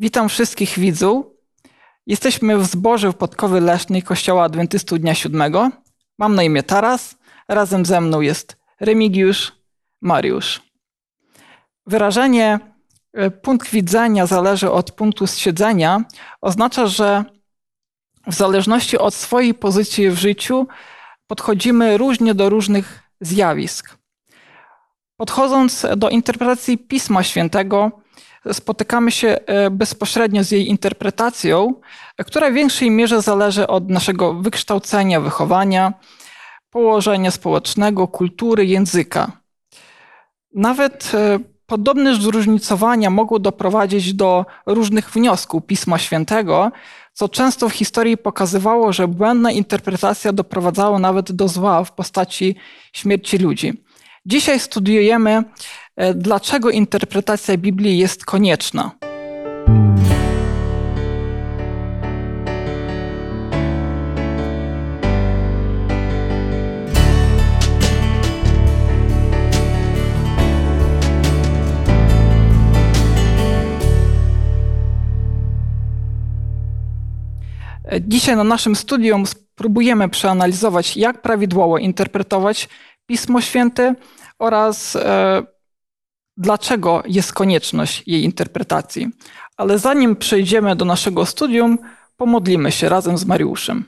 Witam wszystkich widzów. Jesteśmy w zborze Podkowy Lesznej Kościoła Adwentystów Dnia Siódmego. Mam na imię Taras. Razem ze mną jest Remigiusz, Mariusz. Wyrażenie e, punkt widzenia zależy od punktu siedzenia oznacza, że w zależności od swojej pozycji w życiu podchodzimy różnie do różnych zjawisk. Podchodząc do interpretacji Pisma Świętego, spotykamy się e, bezpośrednio z jej interpretacją, która w większej mierze zależy od naszego wykształcenia, wychowania, położenia społecznego, kultury, języka. Nawet e, podobne zróżnicowania mogą doprowadzić do różnych wniosków Pisma Świętego, co często w historii pokazywało, że błędna interpretacja doprowadzała nawet do zła w postaci śmierci ludzi. Dzisiaj studiujemy, dlaczego interpretacja Biblii jest konieczna. E, dzisiaj na naszym studium spróbujemy przeanalizować, jak prawidłowo interpretować Pismo Święte oraz e, dlaczego jest konieczność jej interpretacji. Ale zanim przejdziemy do naszego studium, pomodlimy się razem z Mariuszem.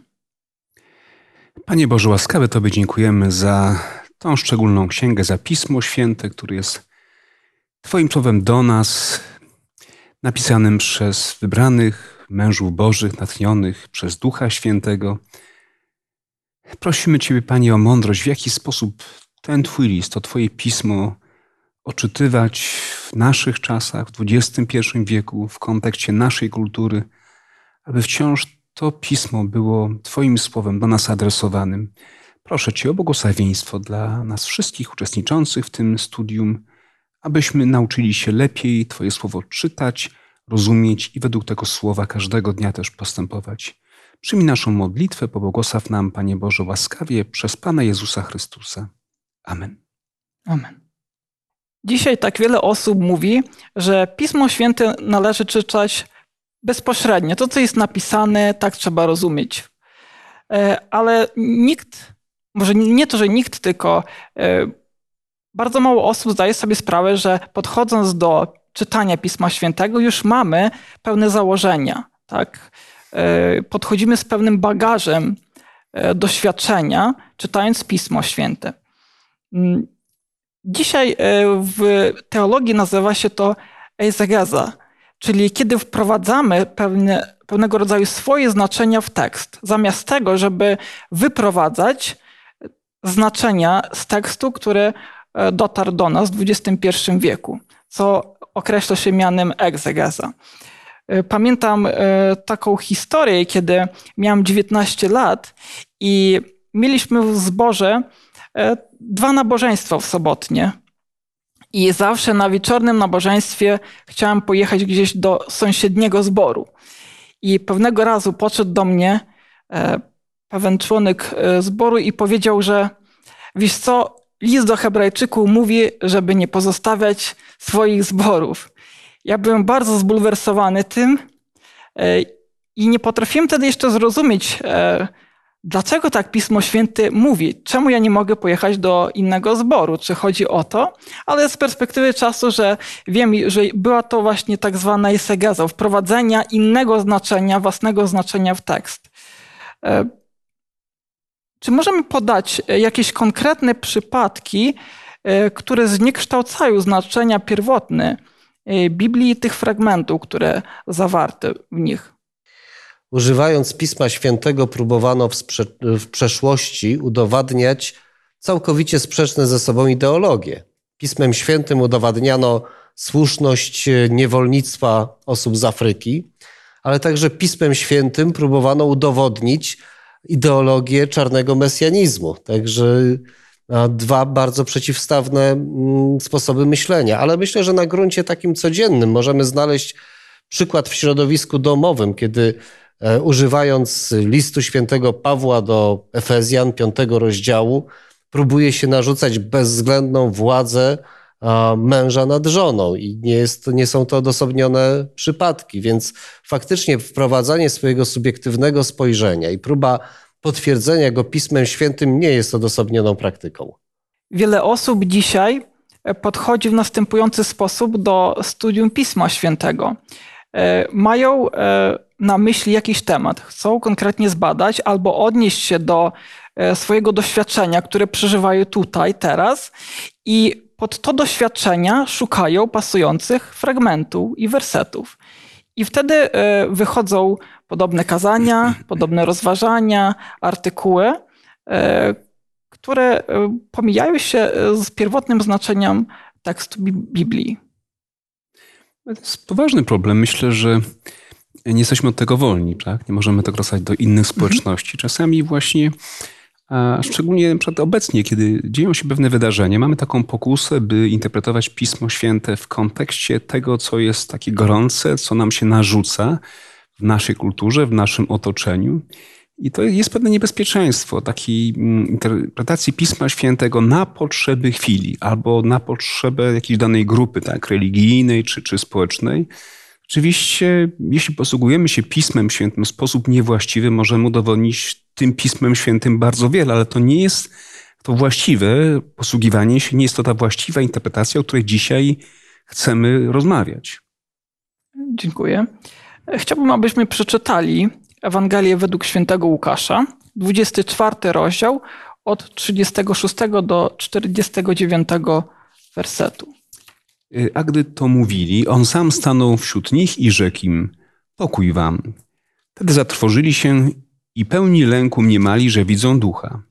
Panie Boże, łaskawy Tobie dziękujemy za tą szczególną księgę, za Pismo Święte, które jest Twoim słowem do nas, napisanym przez wybranych mężów Bożych, natchnionych przez Ducha Świętego. Prosimy Ciebie, Panie, o mądrość, w jaki sposób ten Twój list, to Twoje pismo odczytywać w naszych czasach, w XXI wieku, w kontekście naszej kultury, aby wciąż to pismo było Twoim słowem do nas adresowanym. Proszę Cię o błogosławieństwo dla nas wszystkich uczestniczących w tym studium, abyśmy nauczyli się lepiej Twoje słowo czytać, rozumieć i według tego słowa każdego dnia też postępować. Przyjmij naszą modlitwę, pobłogosław nam, Panie Boże, łaskawie przez Pana Jezusa Chrystusa. Amen. Amen. Dzisiaj tak wiele osób mówi, że Pismo Święte należy czytać bezpośrednio. To, co jest napisane, tak trzeba rozumieć. E, ale nikt, może nie to, że nikt, tylko e, bardzo mało osób zdaje sobie sprawę, że podchodząc do czytania Pisma Świętego, już mamy pewne założenia. Tak? E, podchodzimy z pewnym bagażem doświadczenia, czytając Pismo Święte. Dzisiaj e, w teologii nazywa się to eizegeza, czyli kiedy wprowadzamy pewne, pewnego rodzaju swoje znaczenia w tekst, zamiast tego, żeby wyprowadzać znaczenia z tekstu, który e, dotarł do nas w XXI wieku, co określa się mianem egzegeza. E, pamiętam taką historię, kiedy miałem 19 lat i mieliśmy w zborze dwa nabożeństwa w sobotnie. I zawsze na wieczornym nabożeństwie chciałem pojechać gdzieś do sąsiedniego zboru. I pewnego razu podszedł do mnie e, pewien członek e, zboru i powiedział, że wiesz co, list do Hebrajczyków mówi, żeby nie pozostawiać swoich zborów. Ja byłem bardzo zbulwersowany tym i nie potrafiłem wtedy jeszcze zrozumieć, Dlaczego tak Pismo Święte mówi? Czemu ja nie mogę pojechać do innego zboru? Czy chodzi o to? Ale z perspektywy czasu, że wiem, że była to właśnie tak zwana esegeza, wprowadzenia innego znaczenia, własnego znaczenia w tekst. E, czy możemy podać jakieś konkretne przypadki, e, które zniekształcają znaczenia pierwotne e, Biblii tych fragmentów, które zawarte w nich? Używając Pisma Świętego, próbowano w, w przeszłości udowadniać całkowicie sprzeczne ze sobą ideologie. Pismem Świętym udowadniano słuszność niewolnictwa osób z Afryki, ale także Pismem Świętym próbowano udowodnić ideologię czarnego mesjanizmu. Także dwa bardzo przeciwstawne sposoby myślenia. Ale myślę, że na gruncie takim codziennym możemy znaleźć przykład w środowisku domowym, kiedy E, używając listu świętego Pawła do Efezjan, piątego rozdziału, próbuje się narzucać bezwzględną władzę męża nad żoną i nie, jest, nie są to odosobnione przypadki, więc faktycznie wprowadzanie swojego subiektywnego spojrzenia i próba potwierdzenia go Pismem Świętym nie jest odosobnioną praktyką. Wiele osób dzisiaj podchodzi w następujący sposób do studium Pisma Świętego. E, mają e, na myśli jakiś temat, chcą konkretnie zbadać albo odnieść się do e, swojego doświadczenia, które przeżywają tutaj, teraz i pod to doświadczenia szukają pasujących fragmentów i wersetów. I wtedy wychodzą podobne kazania, podobne rozważania, artykuły, które pomijają się z pierwotnym znaczeniem tekstu Biblii. To jest poważny problem. Myślę, że nie jesteśmy od tego wolni, tak? Nie możemy tego rozsać do innych mhm. społeczności. Czasami właśnie, a szczególnie przed obecnie, kiedy dzieją się pewne wydarzenia, mamy taką pokusę, by interpretować Pismo Święte w kontekście tego, co jest takie gorące, co nam się narzuca w naszej kulturze, w naszym otoczeniu. I to jest pewne niebezpieczeństwo takiej mm, interpretacji Pisma Świętego na potrzeby chwili albo na potrzebę jakiejś danej grupy, tak, religijnej czy, czy społecznej. Oczywiście, jeśli posługujemy się Pismem Świętym w sposób niewłaściwy, możemy udowodnić tym Pismem Świętym bardzo wiele, ale to nie jest to właściwe posługiwanie się, nie jest to ta właściwa interpretacja, o której dzisiaj chcemy rozmawiać. Dziękuję. Chciałbym, abyśmy przeczytali Ewangelię według świętego Łukasza, 24 rozdział od 36 do 49 wersetu. Y, a gdy to mówili, on sam stanął wśród nich i rzekł im: Pokój wam. Wtedy zatrwożyli się i pełni lęku mniemali, że widzą ducha.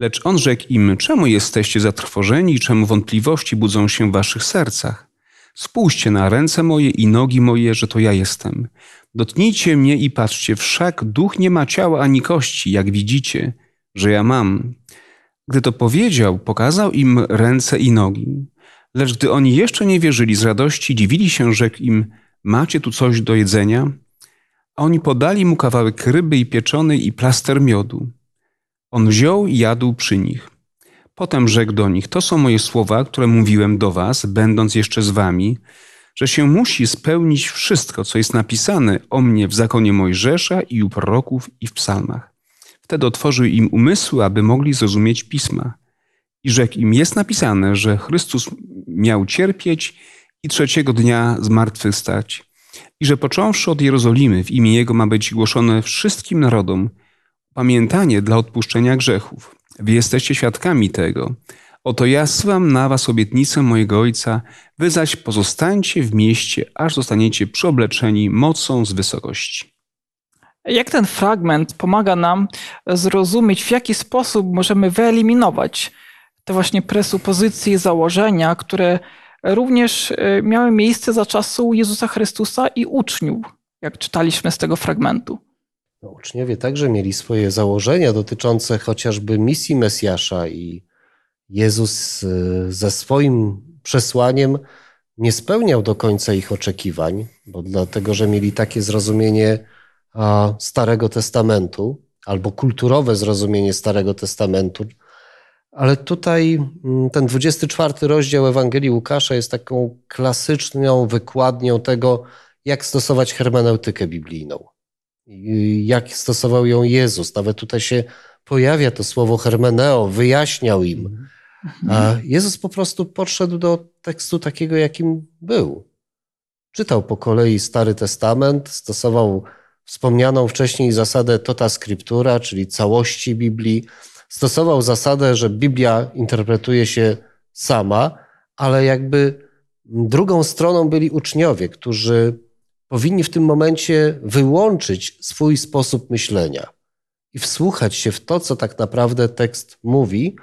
Lecz on rzekł im: Czemu jesteście zatrwożeni i czemu wątpliwości budzą się w waszych sercach? Spójrzcie na ręce moje i nogi moje, że to ja jestem. Dotknijcie mnie i patrzcie, wszak duch nie ma ciała ani kości, jak widzicie, że ja mam. Gdy to powiedział, pokazał im ręce i nogi. Lecz gdy oni jeszcze nie wierzyli z radości, dziwili się, rzekł im: Macie tu coś do jedzenia? A oni podali mu kawałek ryby i pieczonej i plaster miodu. On wziął i jadł przy nich. Potem rzekł do nich: To są moje słowa, które mówiłem do was, będąc jeszcze z wami, że się musi spełnić wszystko, co jest napisane o mnie w zakonie Mojżesza i u proroków i w psalmach. Wtedy otworzył im umysły, aby mogli zrozumieć pisma. I rzekł im: Jest napisane, że Chrystus miał cierpieć i trzeciego dnia zmartwychwstać, i że począwszy od Jerozolimy w imię Jego ma być głoszone wszystkim narodom pamiętanie dla odpuszczenia grzechów. Wy jesteście świadkami tego. Oto ja zsyłam na was obietnicę mojego Ojca, wy zaś pozostańcie w mieście, aż zostaniecie przyobleczeni mocą z wysokości. Jak ten fragment pomaga nam zrozumieć, w jaki sposób możemy wyeliminować te właśnie presupozycje założenia, które również e, miały miejsce za czasu Jezusa Chrystusa i uczniów, jak czytaliśmy z tego fragmentu. No, uczniowie także mieli swoje założenia dotyczące chociażby misji Mesjasza i Jezus y, ze swoim przesłaniem nie spełniał do końca ich oczekiwań, bo dlatego, że mieli takie zrozumienie Starego Testamentu albo kulturowe zrozumienie Starego Testamentu. Ale tutaj mm, ten 24 rozdział Ewangelii Łukasza jest taką klasyczną wykładnią tego, jak stosować hermeneutykę biblijną. Jak stosował ją Jezus. Nawet tutaj się pojawia to słowo hermeneo, wyjaśniał im. A Jezus po prostu podszedł do tekstu takiego, jakim był. Czytał po kolei Stary Testament, stosował wspomnianą wcześniej zasadę tota scriptura, czyli całości Biblii. Stosował zasadę, że Biblia interpretuje się sama, ale jakby drugą stroną byli uczniowie, którzy powinni w tym momencie wyłączyć swój sposób myślenia i wsłuchać się w to, co tak naprawdę tekst mówi,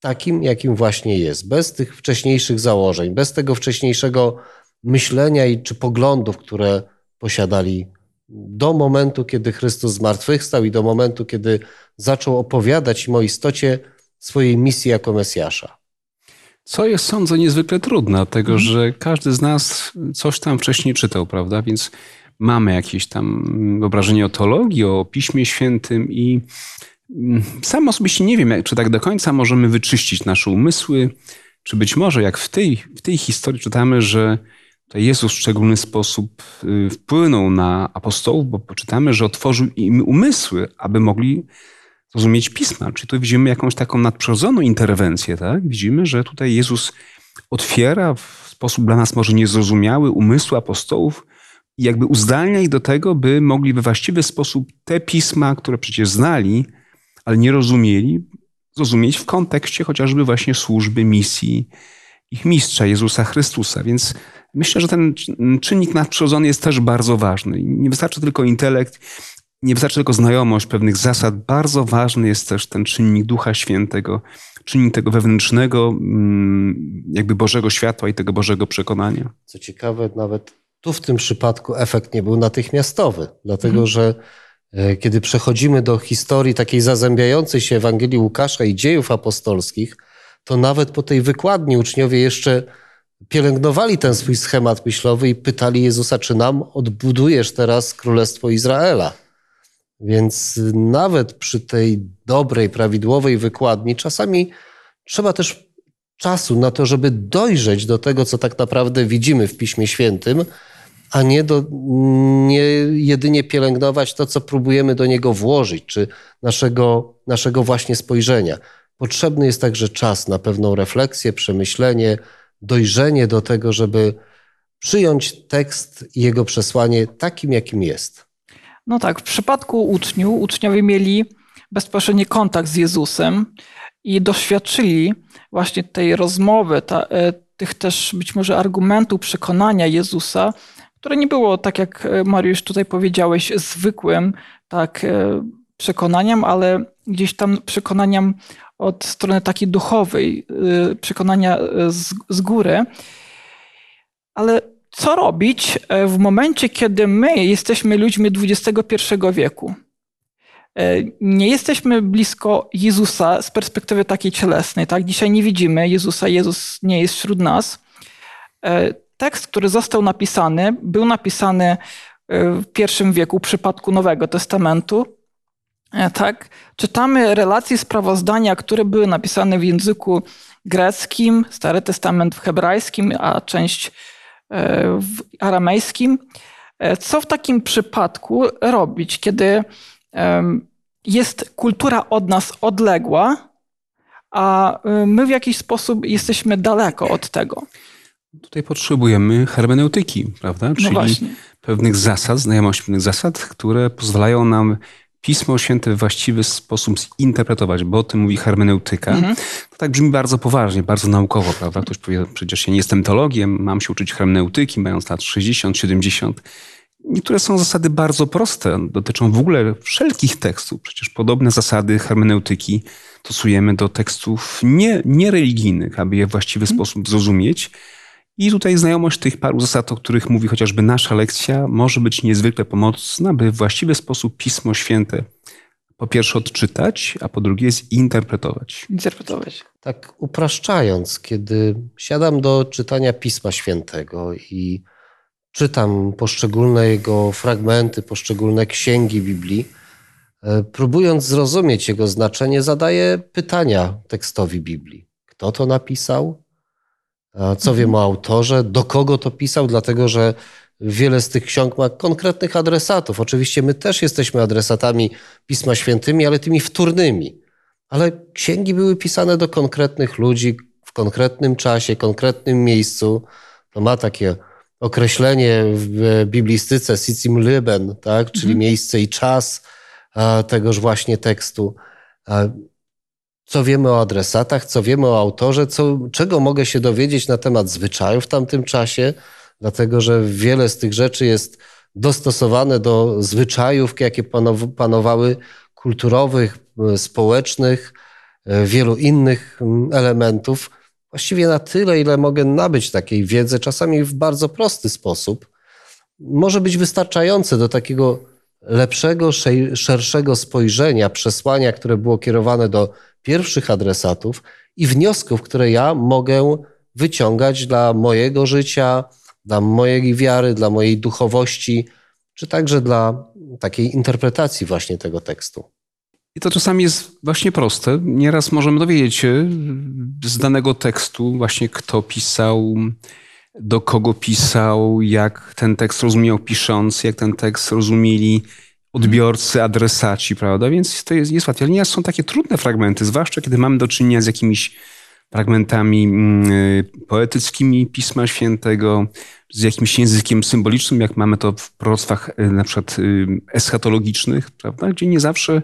takim, jakim właśnie jest, bez tych wcześniejszych założeń, bez tego wcześniejszego myślenia i czy poglądów, które posiadali do momentu, kiedy Chrystus zmartwychwstał i do momentu, kiedy zaczął opowiadać im o istocie swojej misji jako Mesjasza. Co jest, sądzę, niezwykle trudne, dlatego mhm. że każdy z nas coś tam wcześniej czytał, prawda? Więc mamy jakieś tam wyobrażenie o teologii, o Piśmie Świętym i sam osobiście nie wiem, czy tak do końca możemy wyczyścić nasze umysły, Czy być może, jak w tej, w tej historii czytamy, że to Jezus w szczególny sposób y, wpłynął na apostołów, bo poczytamy, że otworzył im umysły, aby mogli zrozumieć pisma. Czyli tu widzimy jakąś taką nadprzyrodzoną interwencję, tak? Widzimy, że tutaj Jezus otwiera w sposób dla nas może niezrozumiały umysły apostołów i jakby uzdalnia ich do tego, by mogli we właściwy sposób te pisma, które przecież znali, ale nie rozumieli, zrozumieć w kontekście chociażby właśnie służby, misji ich mistrza, Jezusa Chrystusa. Więc myślę, że ten czynnik nadprzyrodzony jest też bardzo ważny. Nie wystarczy tylko intelekt, nie wystarczy tylko znajomość pewnych zasad. Bardzo ważny jest też ten czynnik Ducha Świętego, czynnik tego wewnętrznego, mm, jakby Bożego światła i tego Bożego przekonania. Co ciekawe, nawet tu w tym przypadku efekt nie był natychmiastowy, dlatego mhm. że e, kiedy przechodzimy do historii takiej zazębiającej się Ewangelii Łukasza i dziejów apostolskich, to nawet po tej wykładni uczniowie jeszcze pielęgnowali ten swój schemat myślowy i pytali Jezusa, czy nam odbudujesz teraz Królestwo Izraela. Więc nawet przy tej dobrej, prawidłowej wykładni czasami trzeba też czasu na to, żeby dojrzeć do tego, co tak naprawdę widzimy w Piśmie Świętym, a nie, do, nie jedynie pielęgnować to, co próbujemy do niego włożyć, czy naszego, naszego właśnie spojrzenia. Potrzebny jest także czas na pewną refleksję, przemyślenie, dojrzenie do tego, żeby przyjąć tekst i jego przesłanie takim, jakim jest. No tak, w przypadku uczniów, uczniowie mieli bezpośredni kontakt z Jezusem i doświadczyli właśnie tej rozmowy, ta, e, tych też być może argumentów, przekonania Jezusa, które nie było, tak jak e, Mariusz tutaj powiedziałeś, zwykłym tak, e, przekonaniem, ale gdzieś tam przekonaniem od strony takiej duchowej, przekonania z, z góry. Ale co robić w momencie, kiedy my jesteśmy ludźmi XXI wieku? Nie jesteśmy blisko Jezusa z perspektywy takiej cielesnej. Tak? Dzisiaj nie widzimy Jezusa, Jezus nie jest wśród nas tekst, który został napisany, był napisany e, w pierwszym wieku w przypadku Nowego Testamentu. E, tak, czytamy relacje, sprawozdania, które były napisane w języku greckim, Stary Testament w hebrajskim, a część e, w aramejskim. Co w takim przypadku robić, kiedy jest kultura od nas odległa, a my w jakiś sposób jesteśmy daleko od tego? Tutaj potrzebujemy hermeneutyki, prawda? No Czyli właśnie. pewnych zasad, znajomości pewnych zasad, które pozwalają nam Pismo Święte w właściwy sposób zinterpretować, bo o tym mówi hermeneutyka. Mhm. To tak brzmi bardzo poważnie, bardzo naukowo, prawda? Ktoś powie, przecież ja nie jestem teologiem, mam się uczyć hermeneutyki, mając lat 60, 70. Niektóre są zasady bardzo proste, dotyczą w ogóle wszelkich tekstów. Przecież podobne zasady hermeneutyki stosujemy do tekstów nie, niereligijnych, aby je w właściwy mhm. sposób zrozumieć i tutaj znajomość tych paru zasad, o których mówi chociażby nasza lekcja, może być niezwykle pomocna, by w właściwy sposób Pismo Święte po pierwsze odczytać, a po drugie zinterpretować. Interpretować. Tak upraszczając, kiedy siadam do czytania Pisma Świętego i czytam poszczególne jego fragmenty, poszczególne księgi Biblii, e, próbując zrozumieć jego znaczenie, zadaję pytania tekstowi Biblii. Kto to napisał? Co wiem o autorze, do kogo to pisał, dlatego że wiele z tych ksiąg ma konkretnych adresatów. Oczywiście my też jesteśmy adresatami Pisma Świętymi, ale tymi wtórnymi. Ale księgi były pisane do konkretnych ludzi w konkretnym czasie, konkretnym miejscu. To ma takie określenie w biblistyce sicim liben, tak? czyli mhm. miejsce i czas tegoż właśnie tekstu co wiemy o adresatach, co wiemy o autorze, co, czego mogę się dowiedzieć na temat zwyczajów w tamtym czasie, dlatego że wiele z tych rzeczy jest dostosowane do zwyczajów, jakie panowały kulturowych, społecznych, e, wielu innych elementów. Właściwie na tyle, ile mogę nabyć takiej wiedzy, czasami w bardzo prosty sposób, może być wystarczające do takiego lepszego, szerszego spojrzenia, przesłania, które było kierowane do pierwszych adresatów i wniosków, które ja mogę wyciągać dla mojego życia, dla mojej wiary, dla mojej duchowości, czy także dla takiej interpretacji właśnie tego tekstu. I to czasami jest właśnie proste. Nieraz możemy dowiedzieć się z danego tekstu właśnie kto pisał, do kogo pisał, jak ten tekst rozumiał pisząc, jak ten tekst rozumieli odbiorcy, adresaci, prawda? Więc to jest, jest łatwiej. Ale nieraz są takie trudne fragmenty, zwłaszcza kiedy mamy do czynienia z jakimiś fragmentami mm, y, poetyckimi Pisma Świętego, z jakimś językiem symbolicznym, jak mamy to w proroctwach y, na przykład y, eschatologicznych, prawda? Gdzie nie zawsze,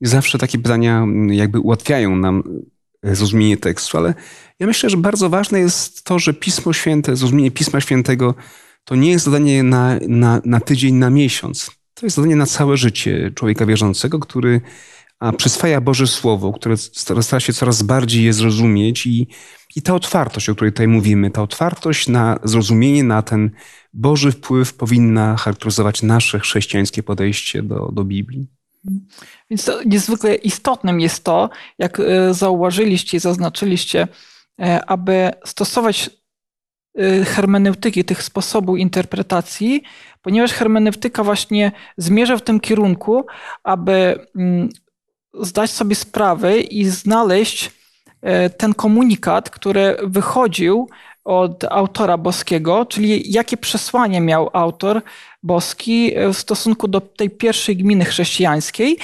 nie zawsze takie pytania mm, jakby ułatwiają nam zrozumienie tekstu, ale ja myślę, że bardzo ważne jest to, że Pismo Święte, zrozumienie Pisma Świętego to nie jest zadanie na, na, na tydzień, na miesiąc. To jest zadanie na całe życie człowieka wierzącego, który a przyswaja Boże Słowo, które stara się coraz bardziej je zrozumieć i, i ta otwartość, o której tutaj mówimy, ta otwartość na zrozumienie, na ten Boży wpływ powinna charakteryzować nasze chrześcijańskie podejście do, do Biblii. Więc niezwykle istotnym jest to, jak e, zauważyliście i zaznaczyliście, e, aby stosować e, hermeneutyki, tych sposobów interpretacji, ponieważ hermeneutyka właśnie zmierza w tym kierunku, aby mm, zdać sobie sprawę i znaleźć ten komunikat, który wychodził od autora boskiego, czyli jakie przesłanie miał autor boski w stosunku do tej pierwszej gminy chrześcijańskiej,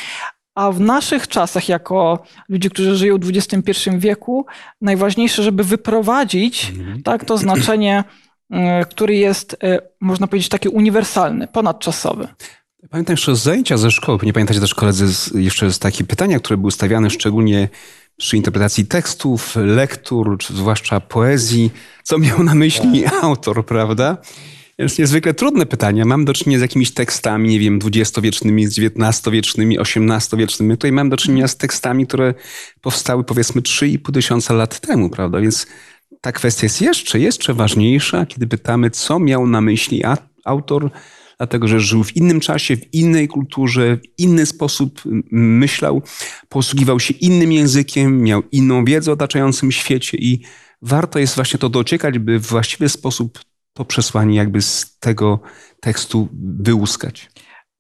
a w naszych czasach, jako ludzi, którzy żyją w XXI wieku, najważniejsze, żeby wyprowadzić mhm. tak, to znaczenie, e, który jest, e, można powiedzieć, taki uniwersalny, ponadczasowy. Pamiętam jeszcze zajęcia ze szkoły. Nie pamiętacie też koledzy jeszcze z takie pytania, które były stawiane szczególnie przy interpretacji tekstów, lektur, czy zwłaszcza poezji, co miał na myśli tak. autor, prawda? Jest niezwykle trudne pytania. Mam do czynienia z jakimiś tekstami, nie wiem, dwudziestowiecznymi, XIX-wiecznymi, XVIII-wiecznymi. Tutaj mam do czynienia z tekstami, które powstały powiedzmy 3,5 tysiąca lat temu, prawda? Więc ta kwestia jest jeszcze, jeszcze ważniejsza, kiedy pytamy, co miał na myśli autor, dlatego że żył w innym czasie, w innej kulturze, w inny sposób myślał, posługiwał się innym językiem, miał inną wiedzę o otaczającym świecie i warto jest właśnie to dociekać, by w właściwy sposób to przesłanie jakby z tego tekstu wyłuskać.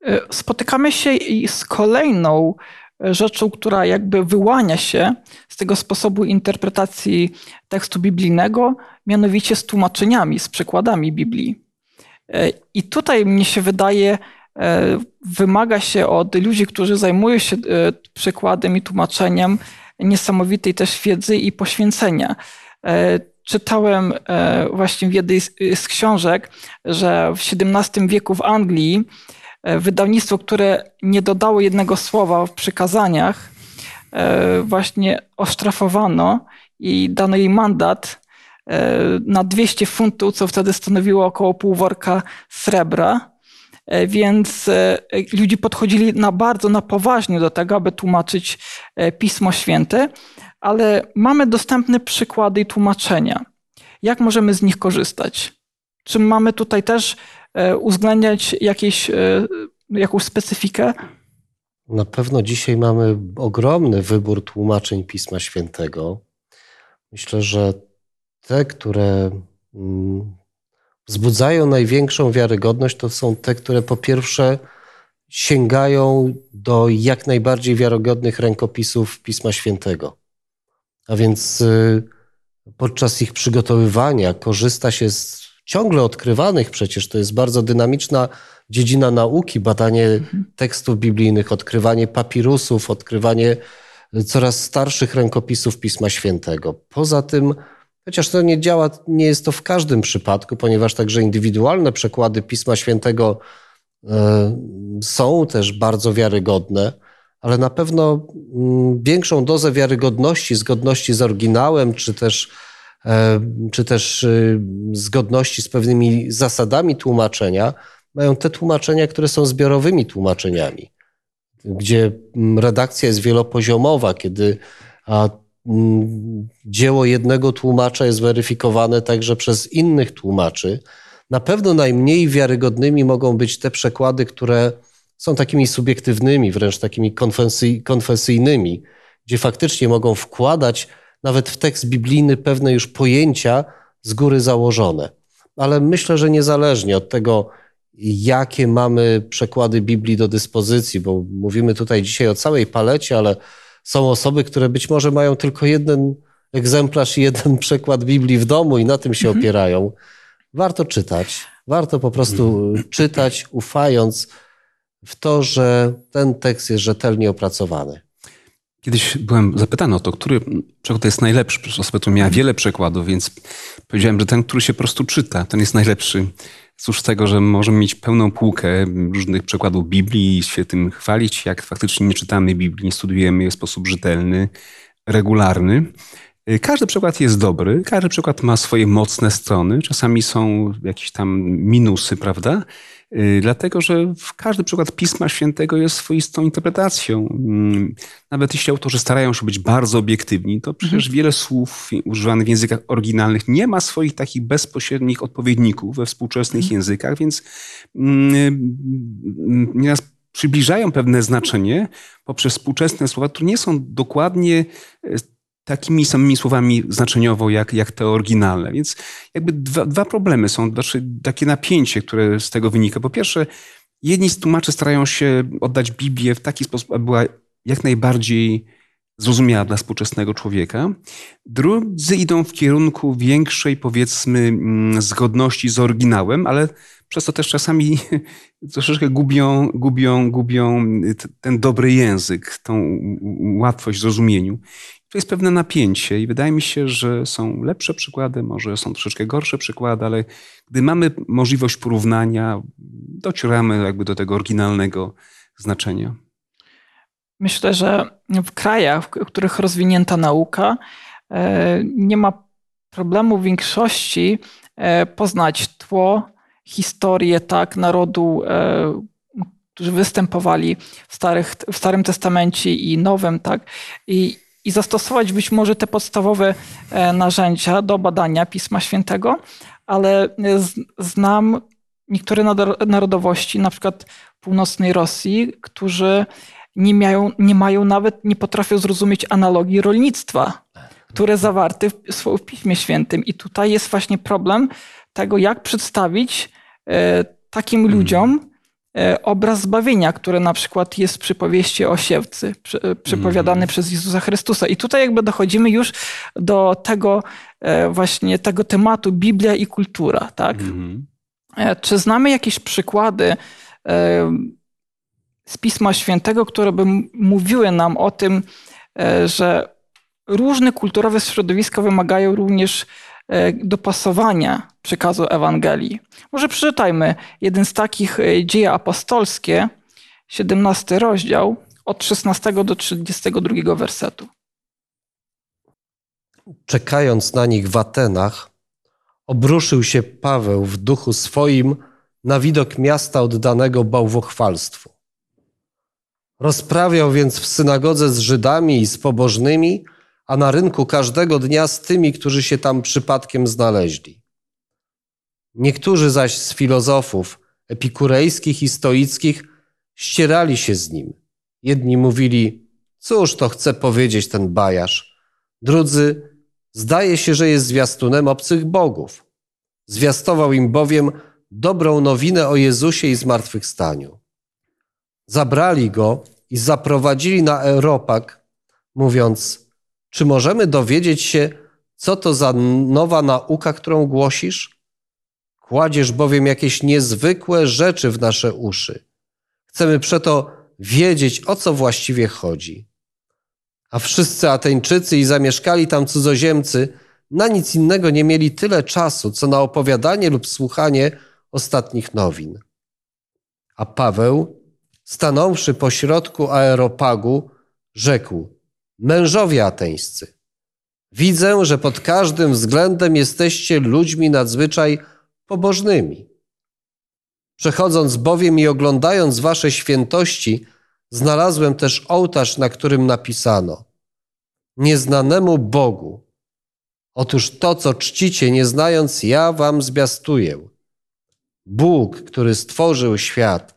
E, spotykamy się z kolejną rzeczą, która jakby wyłania się z tego sposobu interpretacji tekstu biblijnego, mianowicie z tłumaczeniami, z przekładami Biblii. E, I tutaj mnie się wydaje, e, wymaga się od ludzi, którzy zajmują się przekładem i tłumaczeniem niesamowitej też wiedzy i poświęcenia. Czytałem e, właśnie w jednej z książek, że w XVII wieku w Anglii e, wydawnictwo, które nie dodało jednego słowa w przykazaniach, e, właśnie osztrafowano i dano jej mandat na 200 funtów, co wtedy stanowiło około pół worka srebra. Więc ludzie podchodzili na bardzo na poważnie do tego, aby tłumaczyć Pismo Święte ale mamy dostępne przykłady i tłumaczenia. Jak możemy z nich korzystać? Czy mamy tutaj też e, uwzględniać jakieś, e, jakąś specyfikę? Na pewno dzisiaj mamy ogromny wybór tłumaczeń Pisma Świętego. Myślę, że te, które mm, wzbudzają największą wiarygodność, to są te, które po pierwsze sięgają do jak najbardziej wiarygodnych rękopisów Pisma Świętego. A więc y, podczas ich przygotowywania korzysta się z ciągle odkrywanych, przecież to jest bardzo dynamiczna dziedzina nauki, badanie mhm. tekstów biblijnych, odkrywanie papirusów, odkrywanie coraz starszych rękopisów Pisma Świętego. Poza tym, chociaż to nie działa, nie jest to w każdym przypadku, ponieważ także indywidualne przekłady Pisma Świętego y, są też bardzo wiarygodne ale na pewno mm, większą dozę wiarygodności, zgodności z oryginałem, czy też, e, czy też y, zgodności z pewnymi zasadami tłumaczenia, mają te tłumaczenia, które są zbiorowymi tłumaczeniami, gdzie mm, redakcja jest wielopoziomowa, kiedy dzieło jednego tłumacza jest weryfikowane także przez innych tłumaczy. Na pewno najmniej wiarygodnymi mogą być te przekłady, które są takimi subiektywnymi, wręcz takimi konfesyjnymi, gdzie faktycznie mogą wkładać nawet w tekst biblijny pewne już pojęcia z góry założone. Ale myślę, że niezależnie od tego, jakie mamy przekłady Biblii do dyspozycji, bo mówimy tutaj dzisiaj o całej palecie, ale są osoby, które być może mają tylko jeden egzemplarz i jeden przekład Biblii w domu i na tym się mhm. opierają. Warto czytać. Warto po prostu mhm. czytać, ufając w to, że ten tekst jest rzetelnie opracowany. Kiedyś byłem zapytany o to, który przekład jest najlepszy. Przez osobę, która miała wiele przekładów, więc powiedziałem, że ten, który się po prostu czyta, ten jest najlepszy. Cóż z tego, że możemy mieć pełną półkę różnych przekładów Biblii i się tym chwalić, jak faktycznie nie czytamy Biblii, nie studujemy jej w sposób rzetelny, regularny. Każdy przykład jest dobry, każdy przykład ma swoje mocne strony, czasami są jakieś tam minusy, prawda? Y, dlatego, że każdy przykład Pisma Świętego jest swoistą interpretacją. Mm, nawet jeśli autorzy starają się być bardzo obiektywni, to przecież mhm. wiele słów używanych w językach oryginalnych nie ma swoich takich bezpośrednich odpowiedników we współczesnych mhm. językach, więc mm, mm, nieraz przybliżają pewne znaczenie poprzez współczesne słowa, które nie są dokładnie e, takimi samymi słowami znaczeniowo jak, jak te oryginalne. Więc jakby dwa, dwa problemy są, znaczy takie napięcie, które z tego wynika. Po pierwsze, jedni z tłumaczy starają się oddać Biblię w taki sposób, aby była jak najbardziej zrozumiała dla współczesnego człowieka. Drudzy idą w kierunku większej, powiedzmy, mm, zgodności z oryginałem, ale przez to też czasami troszeczkę gubią, gubią, gubią ten dobry język, tą łatwość w zrozumieniu. Tu jest pewne napięcie i wydaje mi się, że są lepsze przykłady, może są troszeczkę gorsze przykłady, ale gdy mamy możliwość porównania, docieramy jakby do tego oryginalnego znaczenia. Myślę, że w krajach, w których rozwinięta nauka, e, nie ma problemu w większości e, poznać tło, historię tak narodu, e, którzy występowali w, starych, w Starym Testamencie i Nowym, tak? I, i zastosować być może te podstawowe e, narzędzia do badania Pisma Świętego, ale znam niektóre narodowości, na przykład północnej Rosji, którzy nie mają, nie mają nawet, nie potrafią zrozumieć analogii rolnictwa, które zawarte w, w Piśmie Świętym. I tutaj jest właśnie problem tego, jak przedstawić e, takim hmm. ludziom E, obraz zbawienia, który na przykład jest przy powieści o siewcy, e, przypowiadany mm. przez Jezusa Chrystusa. I tutaj jakby dochodzimy już do tego e, właśnie tego tematu Biblia i kultura, tak? Mm. Czy znamy jakieś przykłady z Pisma Świętego, które by mówiły nam o tym, że różne kulturowe środowiska wymagają również E, dopasowania przekazu Ewangelii. Może przeczytajmy jeden z takich e, dzieje apostolskie, 17 rozdział, od 16 do 32 wersetu. Czekając na nich w Atenach, obruszył się Paweł w duchu swoim na widok miasta oddanego bałwochwalstwu. Rozprawiał więc w synagodze z Żydami i z pobożnymi, a na rynku każdego dnia z tymi, którzy się tam przypadkiem znaleźli. Niektórzy zaś z filozofów epikurejskich i stoickich ścierali się z nim. Jedni mówili, cóż to chce powiedzieć ten bajarz. Drudzy, zdaje się, że jest zwiastunem obcych bogów. Zwiastował im bowiem dobrą nowinę o Jezusie i zmartwychwstaniu. Zabrali go i zaprowadzili na Europak, mówiąc, czy możemy dowiedzieć się, co to za nowa nauka, którą głosisz? Kładziesz bowiem jakieś niezwykłe rzeczy w nasze uszy. Chcemy przeto wiedzieć, o co właściwie chodzi. A wszyscy Ateńczycy i zamieszkali tam cudzoziemcy na nic innego nie mieli tyle czasu, co na opowiadanie lub słuchanie ostatnich nowin. A Paweł, stanąwszy pośrodku aeropagu, rzekł – Mężowie ateńscy, widzę, że pod każdym względem jesteście ludźmi nadzwyczaj pobożnymi. Przechodząc bowiem i oglądając wasze świętości, znalazłem też ołtarz, na którym napisano Nieznanemu Bogu. Otóż to, co czcicie, nie znając, ja wam zwiastuję. Bóg, który stworzył świat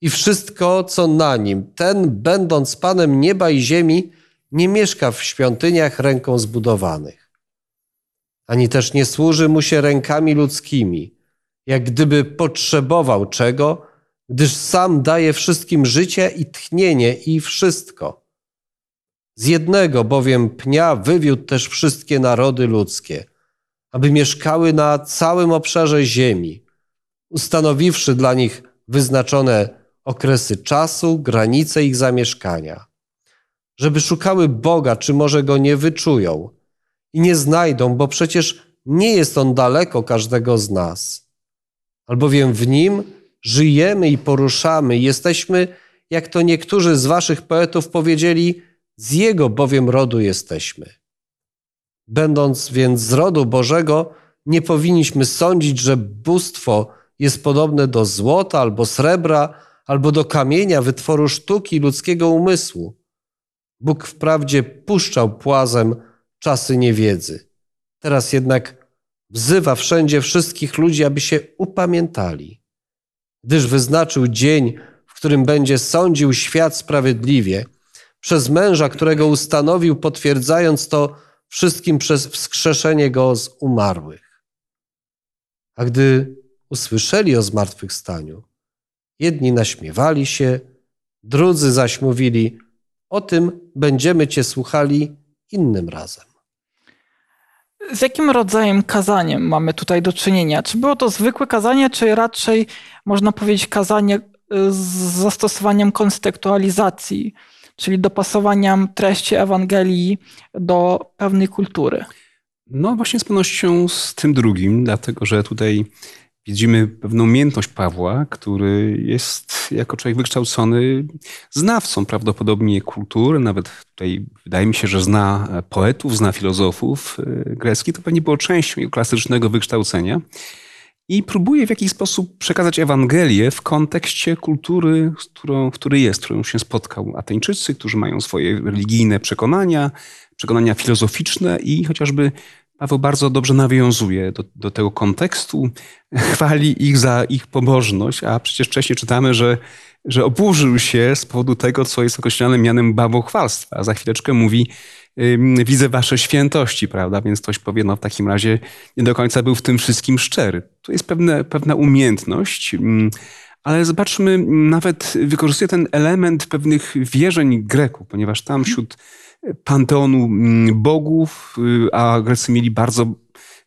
i wszystko, co na nim, ten, będąc Panem nieba i ziemi, nie mieszka w świątyniach ręką zbudowanych, ani też nie służy mu się rękami ludzkimi, jak gdyby potrzebował czego, gdyż sam daje wszystkim życie i tchnienie i wszystko. Z jednego bowiem pnia wywiódł też wszystkie narody ludzkie, aby mieszkały na całym obszarze ziemi, ustanowiwszy dla nich wyznaczone okresy czasu, granice ich zamieszkania, żeby szukały Boga, czy może go nie wyczują i nie znajdą, bo przecież nie jest on daleko każdego z nas. Albowiem w nim żyjemy i poruszamy, jesteśmy, jak to niektórzy z waszych poetów powiedzieli, z jego bowiem rodu jesteśmy. Będąc więc z rodu Bożego, nie powinniśmy sądzić, że bóstwo jest podobne do złota albo srebra, albo do kamienia wytworu sztuki ludzkiego umysłu. Bóg wprawdzie puszczał płazem czasy niewiedzy. Teraz jednak wzywa wszędzie wszystkich ludzi, aby się upamiętali, gdyż wyznaczył dzień, w którym będzie sądził świat sprawiedliwie, przez męża, którego ustanowił, potwierdzając to wszystkim przez wskrzeszenie go z umarłych. A gdy usłyszeli o zmartwychwstaniu, jedni naśmiewali się, drudzy zaś mówili: O tym będziemy Cię słuchali innym razem. Z jakim rodzajem kazaniem mamy tutaj do czynienia? Czy było to zwykłe kazanie, czy raczej można powiedzieć kazanie y, z zastosowaniem kontekstualizacji, czyli dopasowaniem treści Ewangelii do pewnej kultury? No właśnie z pewnością z tym drugim, dlatego że tutaj widzimy pewną umiejętność Pawła, który jest jako człowiek wykształcony znawcą prawdopodobnie kultury, nawet tutaj wydaje mi się, że zna poetów, zna filozofów e, greckich, to pewnie było częścią jego klasycznego wykształcenia. I próbuje w jakiś sposób przekazać Ewangelię w kontekście kultury, którą, w której jest, którą się spotkał. Ateńczycy, którzy mają swoje religijne przekonania, przekonania filozoficzne i chociażby Paweł bardzo dobrze nawiązuje do, do tego kontekstu, chwali ich za ich pobożność, a przecież wcześniej czytamy, że, że oburzył się z powodu tego, co jest określane mianem bałwochwalstwa. A za chwileczkę mówi, widzę wasze świętości, prawda? Więc ktoś powie, no w takim razie nie do końca był w tym wszystkim szczery. To jest pewne, pewna umiejętność, ale zobaczmy, nawet wykorzystuje ten element pewnych wierzeń Greków, ponieważ tam wśród panteonu mm, bogów, y, a Grecy mieli bardzo,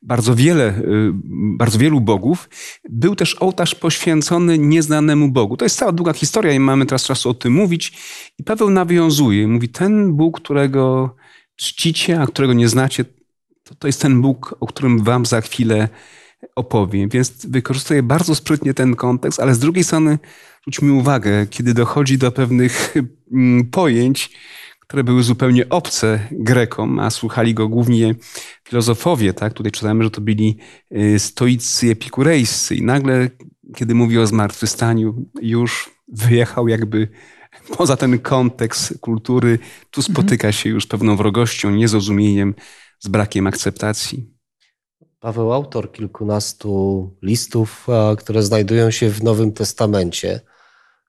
bardzo wiele, y, bardzo wielu bogów. Był też ołtarz poświęcony nieznanemu Bogu. To jest cała długa historia i mamy teraz czasu o tym mówić. I Paweł nawiązuje, mówi, ten Bóg, którego czcicie, a którego nie znacie, to, to jest ten Bóg, o którym wam za chwilę opowiem. Więc wykorzystuję bardzo sprytnie ten kontekst, ale z drugiej strony zwróć mi uwagę, kiedy dochodzi do pewnych mm, pojęć, które były zupełnie obce Grekom, a słuchali go głównie filozofowie. Tak? Tutaj czytamy, że to byli y, stoicy epikurejscy i nagle, kiedy mówi o zmartwychwstaniu, już wyjechał jakby poza ten kontekst kultury. Tu mhm. spotyka się już pewną wrogością, niezrozumieniem, z brakiem akceptacji. Paweł, autor kilkunastu listów, które znajdują się w Nowym Testamencie,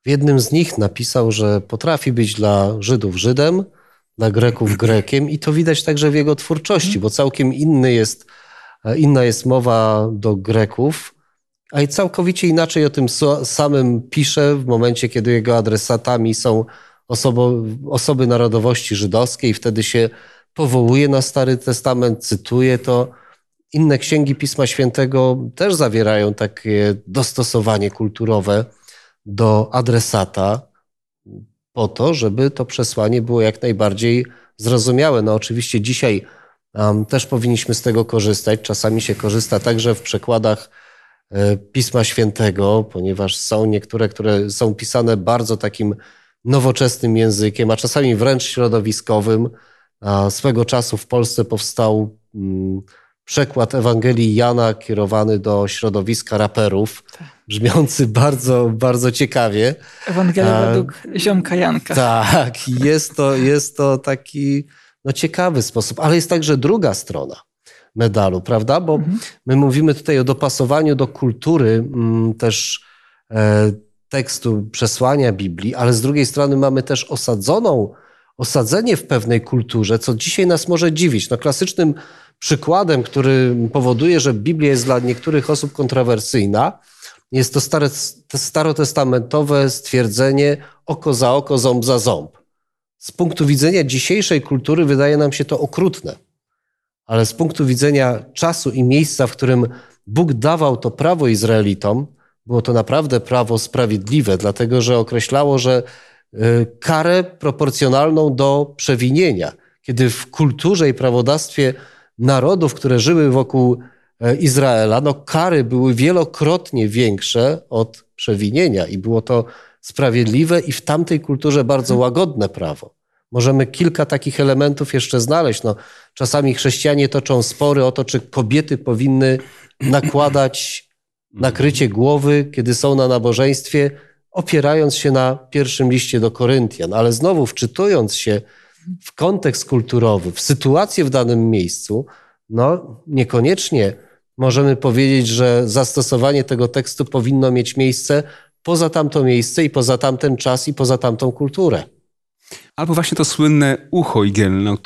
w jednym z nich napisał, że potrafi być dla Żydów Żydem, dla Greków Grekiem i to widać także w jego twórczości, bo całkiem inny jest, inna jest mowa do Greków, a i całkowicie inaczej o tym samym pisze w momencie, kiedy jego adresatami są osobo, osoby narodowości żydowskiej. Wtedy się powołuje na Stary Testament, cytuje to. Inne księgi Pisma Świętego też zawierają takie dostosowanie kulturowe do adresata po to, żeby to przesłanie było jak najbardziej zrozumiałe. No oczywiście dzisiaj um, też powinniśmy z tego korzystać. Czasami się korzysta także w przekładach e, Pisma Świętego, ponieważ są niektóre, które są pisane bardzo takim nowoczesnym językiem, a czasami wręcz środowiskowym. Swego czasu w Polsce powstał mm, przekład Ewangelii Jana kierowany do środowiska raperów, tak. Brzmiący bardzo, bardzo ciekawie. Ewangelia według ziomka Janka. Tak, jest to, jest to taki no, ciekawy sposób, ale jest także druga strona medalu, prawda? Bo mhm. my mówimy tutaj o dopasowaniu do kultury mm, też e, tekstu przesłania Biblii, ale z drugiej strony mamy też osadzoną osadzenie w pewnej kulturze, co dzisiaj nas może dziwić. No, klasycznym przykładem, który powoduje, że Biblia jest dla niektórych osób kontrowersyjna, jest to stare, starotestamentowe stwierdzenie oko za oko, ząb za ząb. Z punktu widzenia dzisiejszej kultury wydaje nam się to okrutne, ale z punktu widzenia czasu i miejsca, w którym Bóg dawał to prawo Izraelitom, było to naprawdę prawo sprawiedliwe, dlatego że określało, że y, karę proporcjonalną do przewinienia. Kiedy w kulturze i prawodawstwie narodów, które żyły wokół Izraela, no kary były wielokrotnie większe od przewinienia i było to sprawiedliwe i w tamtej kulturze bardzo mhm. łagodne prawo. Możemy kilka takich elementów jeszcze znaleźć. No, czasami chrześcijanie toczą spory o to, czy kobiety powinny nakładać nakrycie głowy, kiedy są na nabożeństwie, opierając się na pierwszym liście do Koryntian. Ale znowu, wczytując się w kontekst kulturowy, w sytuację w danym miejscu, no niekoniecznie możemy powiedzieć, że zastosowanie tego tekstu powinno mieć miejsce poza tamto miejsce i poza tamten czas i poza tamtą kulturę. Albo właśnie to słynne ucho igielne, o,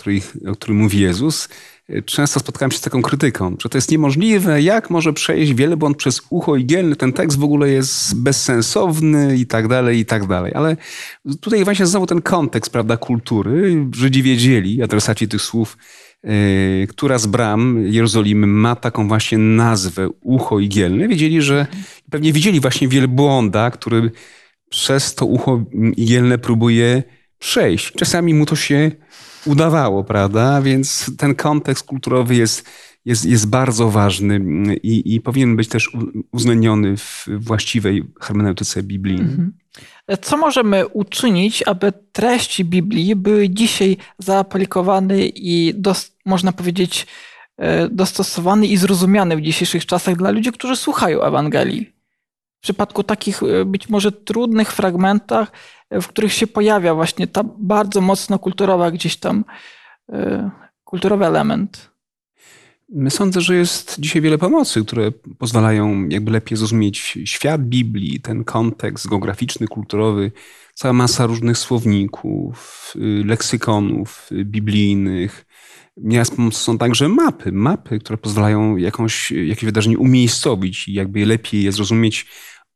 o którym mówi Jezus. Często spotkałem się z taką krytyką, że to jest niemożliwe, jak może przejść wielbłąd przez ucho igielne, ten tekst w ogóle jest bezsensowny i tak dalej, i tak dalej. Ale tutaj właśnie znowu ten kontekst, prawda, kultury. Żydzi wiedzieli, adresaci tych słów, która z bram Jerozolimy ma taką właśnie nazwę ucho igielne. Wiedzieli, że pewnie widzieli właśnie wielbłąda, który przez to ucho igielne próbuje przejść. Czasami mu to się udawało, prawda? Więc ten kontekst kulturowy jest, jest, jest bardzo ważny i, i powinien być też uwzględniony w właściwej hermeneutyce biblijnej. Mhm. Co możemy uczynić, aby treści Biblii były dzisiaj zaaplikowane i dos, można powiedzieć e, dostosowane i zrozumiane w dzisiejszych czasach dla ludzi, którzy słuchają Ewangelii? W przypadku takich e, być może trudnych fragmentach, w których się pojawia właśnie ta bardzo mocno kulturowa gdzieś tam e, kulturowy element. Sądzę, że jest dzisiaj wiele pomocy, które pozwalają jakby lepiej zrozumieć świat Biblii, ten kontekst geograficzny, kulturowy, cała masa różnych słowników, y, leksykonów biblijnych. Nieraz są także mapy, mapy, które pozwalają jakąś, jakieś wydarzenie umiejscowić i jakby lepiej je zrozumieć,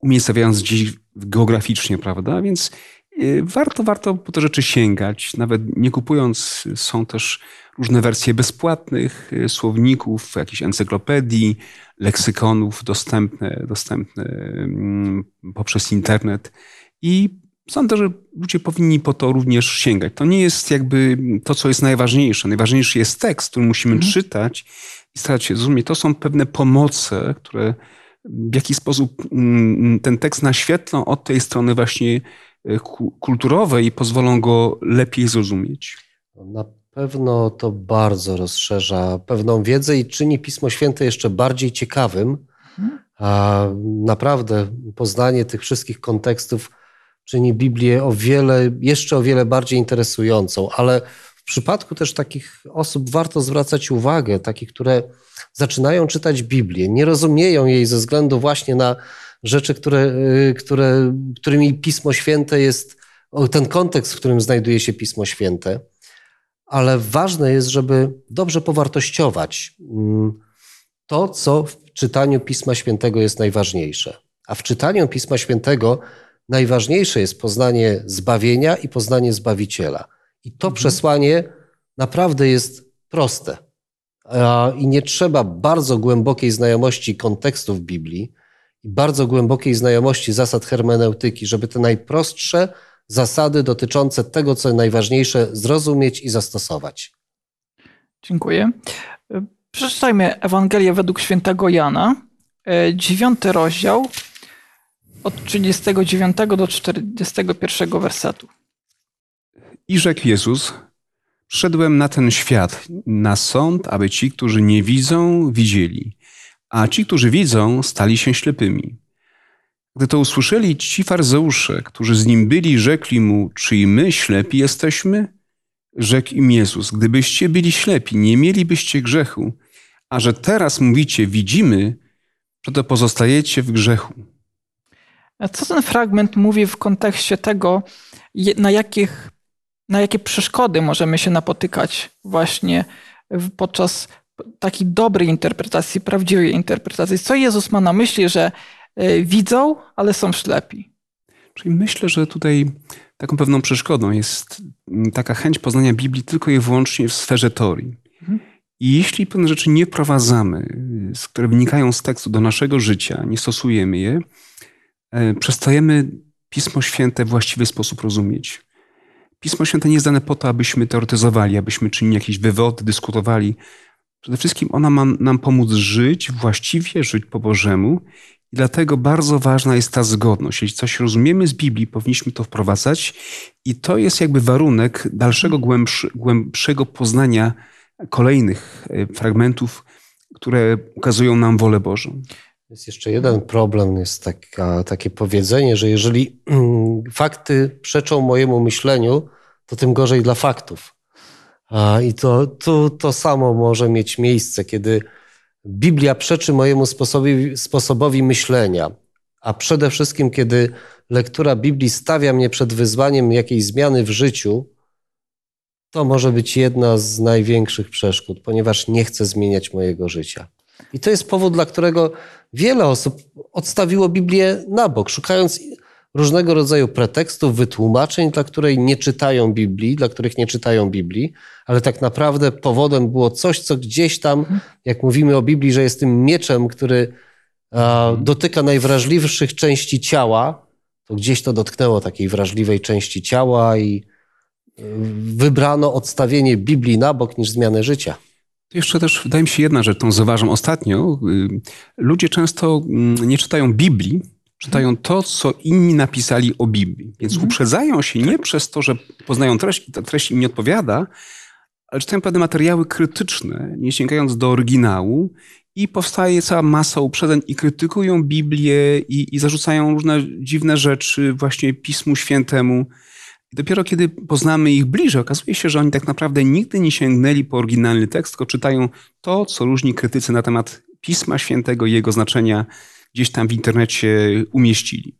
umiejscowiając gdzieś geograficznie, prawda? Więc Y, warto, warto po te rzeczy sięgać. Nawet nie kupując, są też różne wersje bezpłatnych y, słowników, jakichś encyklopedii, leksykonów dostępne, dostępne mm, poprzez internet. I sądzę, że ludzie powinni po to również sięgać. To nie jest jakby to, co jest najważniejsze. Najważniejszy jest tekst, który musimy mhm. czytać i starać się zrozumieć. To są pewne pomoce, które w jakiś sposób mm, ten tekst naświetlą od tej strony właśnie Y, kulturowe i pozwolą go lepiej zrozumieć. Na pewno to bardzo rozszerza pewną wiedzę i czyni Pismo Święte jeszcze bardziej ciekawym. A naprawdę poznanie tych wszystkich kontekstów czyni Biblię o wiele, jeszcze o wiele bardziej interesującą, ale w przypadku też takich osób warto zwracać uwagę, takich, które zaczynają czytać Biblię, nie rozumieją jej ze względu właśnie na rzeczy, które, y, które, którymi Pismo Święte jest, ten kontekst, w którym znajduje się Pismo Święte. Ale ważne jest, żeby dobrze powartościować mm, to, co w czytaniu Pisma Świętego jest najważniejsze. A w czytaniu Pisma Świętego najważniejsze jest poznanie zbawienia i poznanie Zbawiciela. I to mhm. przesłanie naprawdę jest proste. I nie trzeba bardzo głębokiej znajomości kontekstów Biblii, i bardzo głębokiej znajomości zasad hermeneutyki, żeby te najprostsze zasady dotyczące tego, co najważniejsze, zrozumieć i zastosować. Dziękuję. Przeczytajmy Ewangelię według świętego Jana, e, dziewiąty rozdział, od 39 do 41 wersetu. I rzekł Jezus, Szedłem na ten świat, na sąd, aby ci, którzy nie widzą, widzieli, a ci, którzy widzą, stali się ślepymi. Gdy to usłyszeli ci farzeusze, którzy z nim byli, rzekli mu, czy i my ślepi jesteśmy? Rzekł im Jezus, gdybyście byli ślepi, nie mielibyście grzechu, a że teraz mówicie, widzimy, to pozostajecie w grzechu. A co ten fragment mówi w kontekście tego, na jakich na jakie przeszkody możemy się napotykać właśnie podczas takiej dobrej interpretacji, prawdziwej interpretacji. Co Jezus ma na myśli, że e, widzą, ale są ślepi? Czyli myślę, że tutaj taką pewną przeszkodą jest mm, taka chęć poznania Biblii tylko i wyłącznie w sferze teorii. Mhm. I jeśli pewne rzeczy nie wprowadzamy, które wynikają z tekstu do naszego życia, nie stosujemy je, e, przestajemy Pismo Święte w właściwy sposób rozumieć. Pismo Święte nie jest dane po to, abyśmy teoretyzowali, abyśmy czynili jakieś wywody, dyskutowali. Przede wszystkim ona ma nam pomóc żyć właściwie, żyć po Bożemu. I dlatego bardzo ważna jest ta zgodność. Jeśli coś rozumiemy z Biblii, powinniśmy to wprowadzać. I to jest jakby warunek dalszego, głębszy, głębszego poznania kolejnych e, fragmentów, które ukazują nam wolę Bożą. Jest jeszcze jeden problem, jest taka, takie powiedzenie, że jeżeli mm, fakty przeczą mojemu myśleniu, to tym gorzej dla faktów. I to, to, to samo może mieć miejsce, kiedy Biblia przeczy mojemu sposobowi, sposobowi myślenia, a przede wszystkim, kiedy lektura Biblii stawia mnie przed wyzwaniem jakiejś zmiany w życiu, to może być jedna z największych przeszkód, ponieważ nie chcę zmieniać mojego życia. I to jest powód, dla którego wiele osób odstawiło Biblię na bok, szukając różnego rodzaju pretekstów, wytłumaczeń, dla których nie czytają Biblii, dla których nie czytają Biblii, ale tak naprawdę powodem było coś, co gdzieś tam, jak mówimy o Biblii, że jest tym mieczem, który dotyka najwrażliwszych części ciała, to gdzieś to dotknęło takiej wrażliwej części ciała i y, wybrano odstawienie Biblii na bok niż zmianę życia. Jeszcze też wydaje mi się jedna rzecz, którą zauważam ostatnio. Y, ludzie często mm, nie czytają Biblii, czytają to, co inni napisali o Biblii. Więc mhm. uprzedzają się nie przez to, że poznają treść i ta treść im nie odpowiada, ale czytają pewne materiały krytyczne, nie sięgając do oryginału i powstaje cała masa uprzedzeń i krytykują Biblię i, i zarzucają różne dziwne rzeczy właśnie Pismu Świętemu. I dopiero kiedy poznamy ich bliżej, okazuje się, że oni tak naprawdę nigdy nie sięgnęli po oryginalny tekst, tylko czytają to, co różni krytycy na temat Pisma Świętego i jego znaczenia gdzieś tam w internecie umieścili.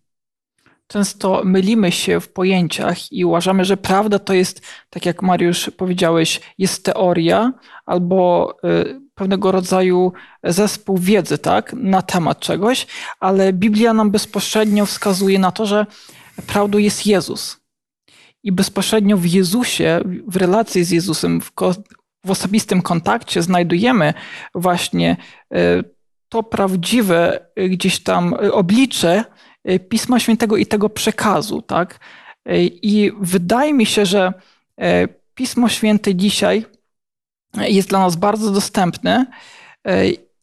Często mylimy się w pojęciach i uważamy, że prawda to jest, tak jak Mariusz powiedziałeś, jest teoria albo y, pewnego rodzaju zespół wiedzy tak, na temat czegoś, ale Biblia nam bezpośrednio wskazuje na to, że prawdą jest Jezus. I bezpośrednio w Jezusie, w relacji z Jezusem, w, w osobistym kontakcie znajdujemy właśnie y, to prawdziwe y, gdzieś tam y, oblicze y, Pisma Świętego i tego przekazu, tak? I wydaje mi się, że Pismo Święte dzisiaj jest dla nas bardzo dostępne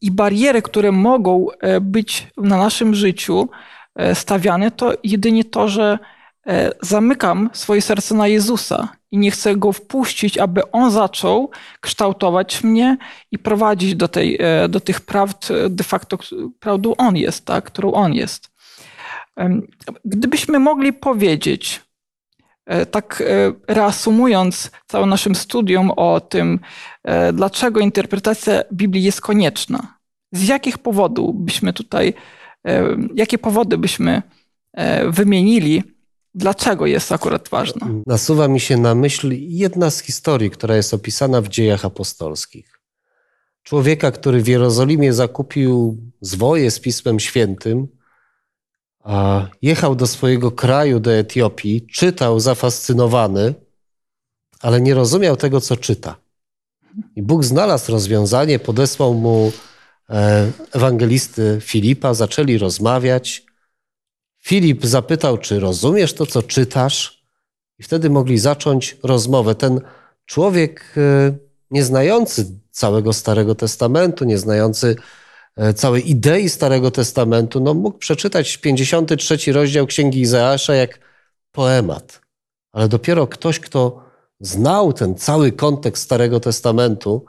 i bariery, które mogą być na naszym życiu stawiane, to jedynie to, że zamykam swoje serce na Jezusa i nie chcę go wpuścić, aby on zaczął kształtować mnie i prowadzić do, tej, e, do tych prawd, de facto prawdą on jest, tak, którą on jest. Gdybyśmy mogli powiedzieć, e, tak e, reasumując całe naszym studium o tym, dlaczego interpretacja Biblii jest konieczna, z jakich powodów byśmy tutaj, jakie powody byśmy wymienili, Dlaczego jest akurat ważna? Nasuwa mi się na myśl jedna z historii, która jest opisana w dziejach apostolskich. Człowieka, który w Jerozolimie zakupił zwoje z Pismem Świętym, a jechał do swojego kraju, do Etiopii, czytał zafascynowany, ale nie rozumiał tego, co czyta. I Bóg znalazł rozwiązanie, podesłał mu e, ewangelisty Filipa, zaczęli rozmawiać. Filip zapytał, czy rozumiesz to, co czytasz? I wtedy mogli zacząć rozmowę. Ten człowiek e, nieznający całego Starego Testamentu, nieznający e, całej idei Starego Testamentu, no mógł przeczytać 53 rozdział Księgi Izaasza jak poemat. Ale dopiero ktoś, kto znał ten cały kontekst Starego Testamentu,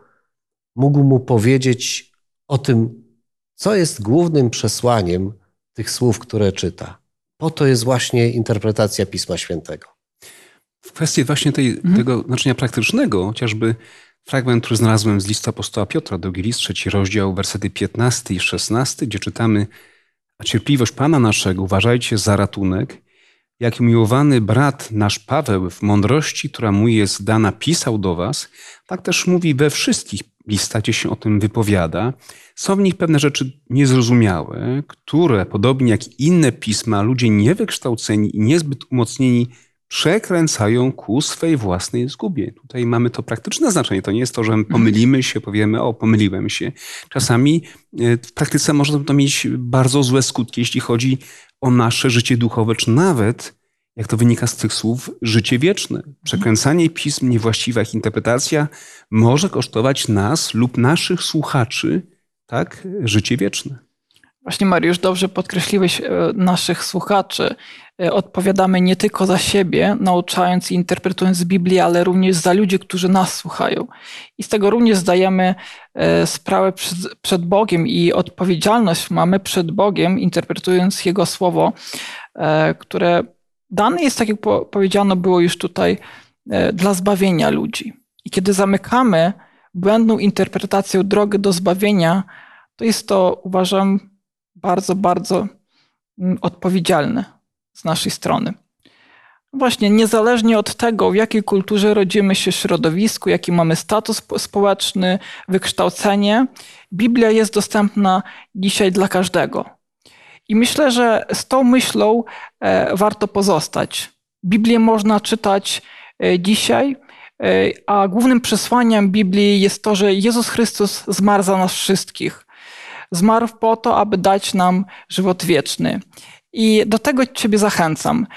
mógł mu powiedzieć o tym, co jest głównym przesłaniem tych słów, które czyta. Po to jest właśnie interpretacja Pisma Świętego. W kwestii właśnie tej, mhm. tego znaczenia praktycznego, chociażby fragment, który znalazłem z listu apostoła Piotra, drugi list, trzeci rozdział, wersety 15 i 16, gdzie czytamy a cierpliwość Pana naszego uważajcie za ratunek, jak miłowany brat nasz Paweł w mądrości, która mu jest dana, pisał do was, tak też mówi we wszystkich listach, gdzie się o tym wypowiada. Są w nich pewne rzeczy niezrozumiałe, które, podobnie jak inne pisma, ludzie niewykształceni i niezbyt umocnieni przekręcają ku swej własnej zgubie. Tutaj mamy to praktyczne znaczenie. To nie jest to, że pomylimy się, powiemy, o, pomyliłem się. Czasami e, w praktyce może to mieć bardzo złe skutki, jeśli chodzi o nasze życie duchowe, czy nawet, jak to wynika z tych słów, życie wieczne. Przekręcanie pism, niewłaściwa ich interpretacja może kosztować nas lub naszych słuchaczy tak, życie wieczne. Właśnie Mariusz, dobrze podkreśliłeś e, naszych słuchaczy. E, odpowiadamy nie tylko za siebie, nauczając i interpretując Biblię, ale również za ludzi, którzy nas słuchają. I z tego również zdajemy e, sprawę przed Bogiem i odpowiedzialność mamy przed Bogiem, interpretując Jego słowo, które dane jest, tak jak powiedziano, było już tutaj, dla zbawienia ludzi. I kiedy zamykamy błędną interpretacją drogę do zbawienia, to jest to, uważam, bardzo, bardzo mm, odpowiedzialne z naszej strony. Właśnie, niezależnie od tego, w jakiej kulturze rodzimy się, środowisku, jaki mamy status społeczny, wykształcenie, Biblia jest dostępna dzisiaj dla każdego. I myślę, że z tą myślą e, warto pozostać. Biblię można czytać e, dzisiaj, e, a głównym przesłaniem Biblii jest to, że Jezus Chrystus zmarł za nas wszystkich. Zmarł po to, aby dać nam żywot wieczny. I do tego Ciebie zachęcam,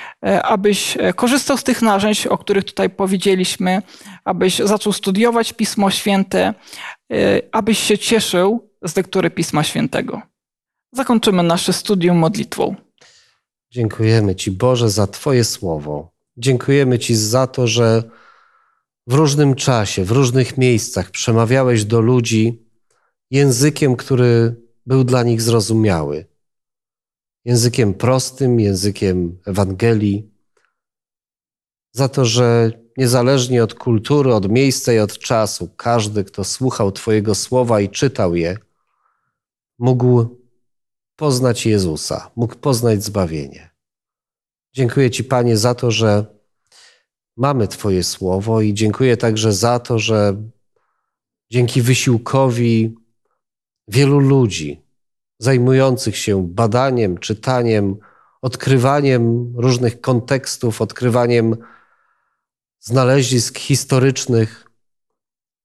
abyś korzystał z tych narzędzi, o których tutaj powiedzieliśmy, abyś zaczął studiować Pismo Święte, abyś się cieszył z lektury Pisma Świętego. Zakończymy nasze studium modlitwą. Dziękujemy Ci, Boże, za Twoje słowo. Dziękujemy Ci za to, że w różnym czasie, w różnych miejscach przemawiałeś do ludzi językiem, który był dla nich zrozumiały. Językiem prostym, językiem Ewangelii. Za to, że niezależnie od kultury, od miejsca i od czasu, każdy, kto słuchał Twojego słowa i czytał je, mógł poznać Jezusa, mógł poznać zbawienie. Dziękuję Ci, Panie, za to, że mamy Twoje słowo i dziękuję także za to, że dzięki wysiłkowi wielu ludzi zajmujących się badaniem, czytaniem, odkrywaniem różnych kontekstów, odkrywaniem znalezisk historycznych,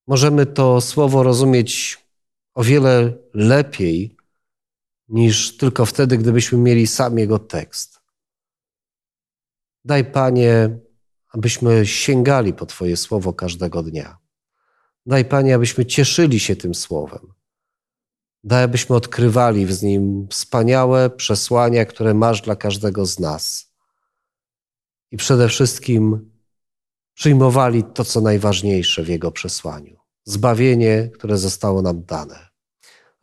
możemy to słowo rozumieć o wiele lepiej niż tylko wtedy, gdybyśmy mieli sam jego tekst. Daj, Panie, abyśmy sięgali po Twoje słowo każdego dnia. Daj, Panie, abyśmy cieszyli się tym słowem Daj, abyśmy odkrywali w nim wspaniałe przesłania, które masz dla każdego z nas. I przede wszystkim przyjmowali to, co najważniejsze w Jego przesłaniu zbawienie, które zostało nam dane.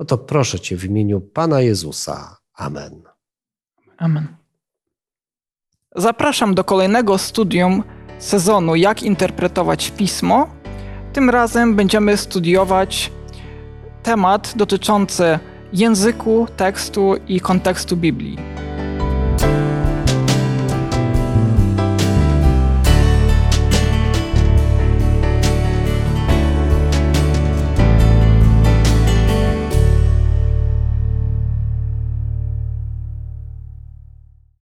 Oto proszę Cię w imieniu Pana Jezusa. Amen. Amen. Zapraszam do kolejnego studium sezonu Jak interpretować pismo. Tym razem będziemy studiować temat dotyczący języku, tekstu i kontekstu Biblii.